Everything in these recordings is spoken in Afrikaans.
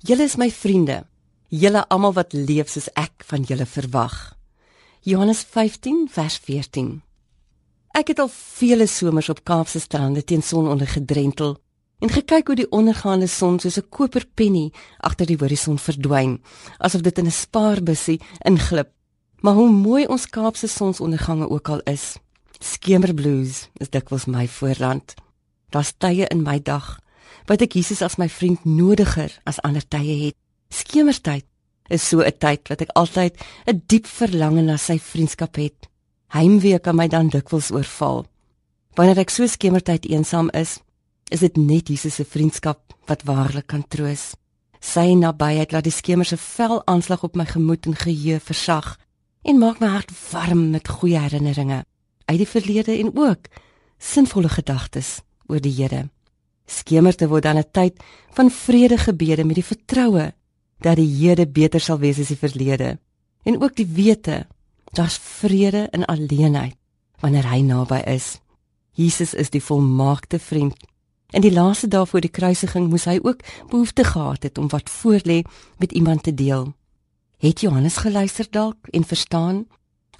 Julle is my vriende. Julle almal wat leef soos ek van julle verwag. Johannes 15 vers 14. Ek het al vele somers op Kaapse strande teen sononder gedrentel en gekyk hoe die ondergaande son soos 'n koperpennie agter die horison verdwyn, asof dit in 'n spaarbusie inglip. Maar hoe mooi ons Kaapse sonsondergange ook al is, skemerblues is dikwels my voorland. Daar's tye in my dag wat ek Jesus as my vriend nodiger as ander tye het. Skemertyd is so 'n tyd wat ek altyd 'n diep verlange na sy vriendskap het. Heimwee kan my dan dikwels oorval. Wanneer ek so skemertyd eensaam is, is dit net Jesus se vriendskap wat waarlik kan troos. Sy nabyheid laat die skemer se vel aanslag op my gemoed en geheue versag en maak my hart warm met goeie herinneringe uit die verlede en ook sinvolle gedagtes oor die Here. Skemerte word dan 'n tyd van vrede gebede met die vertroue dat die Here beter sal wees as die verlede en ook die wete daar's vrede in alleenheid wanneer hy naby is. Jesus is die volmaakte vriend. In die laaste dae voor die kruisiging moes hy ook behoefte gehad het om wat voorlê met iemand te deel. Het Johannes geluister dalk en verstaan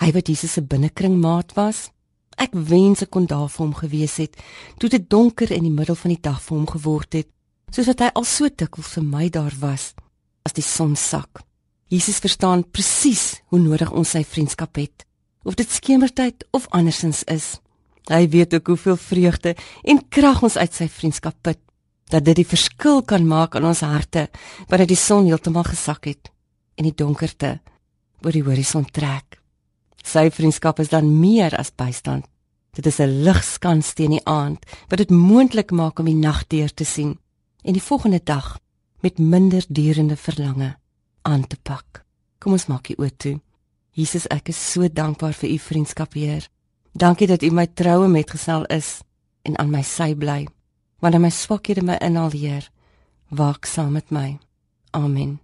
hy wat Jesus se binnekring maat was? Ek wens ek kon daar vir hom gewees het toe dit donker in die middel van die dag vir hom geword het, soos wat hy al so dikwels vir my daar was as die son sak. Jesus verstaan presies hoe nodig ons sy vriendskap het, of dit skemertyd of andersins is. Hy weet ook hoeveel vreugde en krag ons uit sy vriendskap put, dat dit die verskil kan maak in ons harte wanneer die son heeltemal gesak het en die donkerte oor die horison trek. Sy vriendskap is dan meer as bystand. Dit is 'n ligskans teen die aand wat dit moontlik maak om die nag deur te sien en die volgende dag met minder durende verlange aan te pak. Kom ons maak die oë toe. Jesus, ek is so dankbaar vir u vriendskap, Heer. Dankie dat u my troue metgesel is en aan my sy bly. Wanneer my swakhede my inhaal, Heer, waak saam met my. Amen.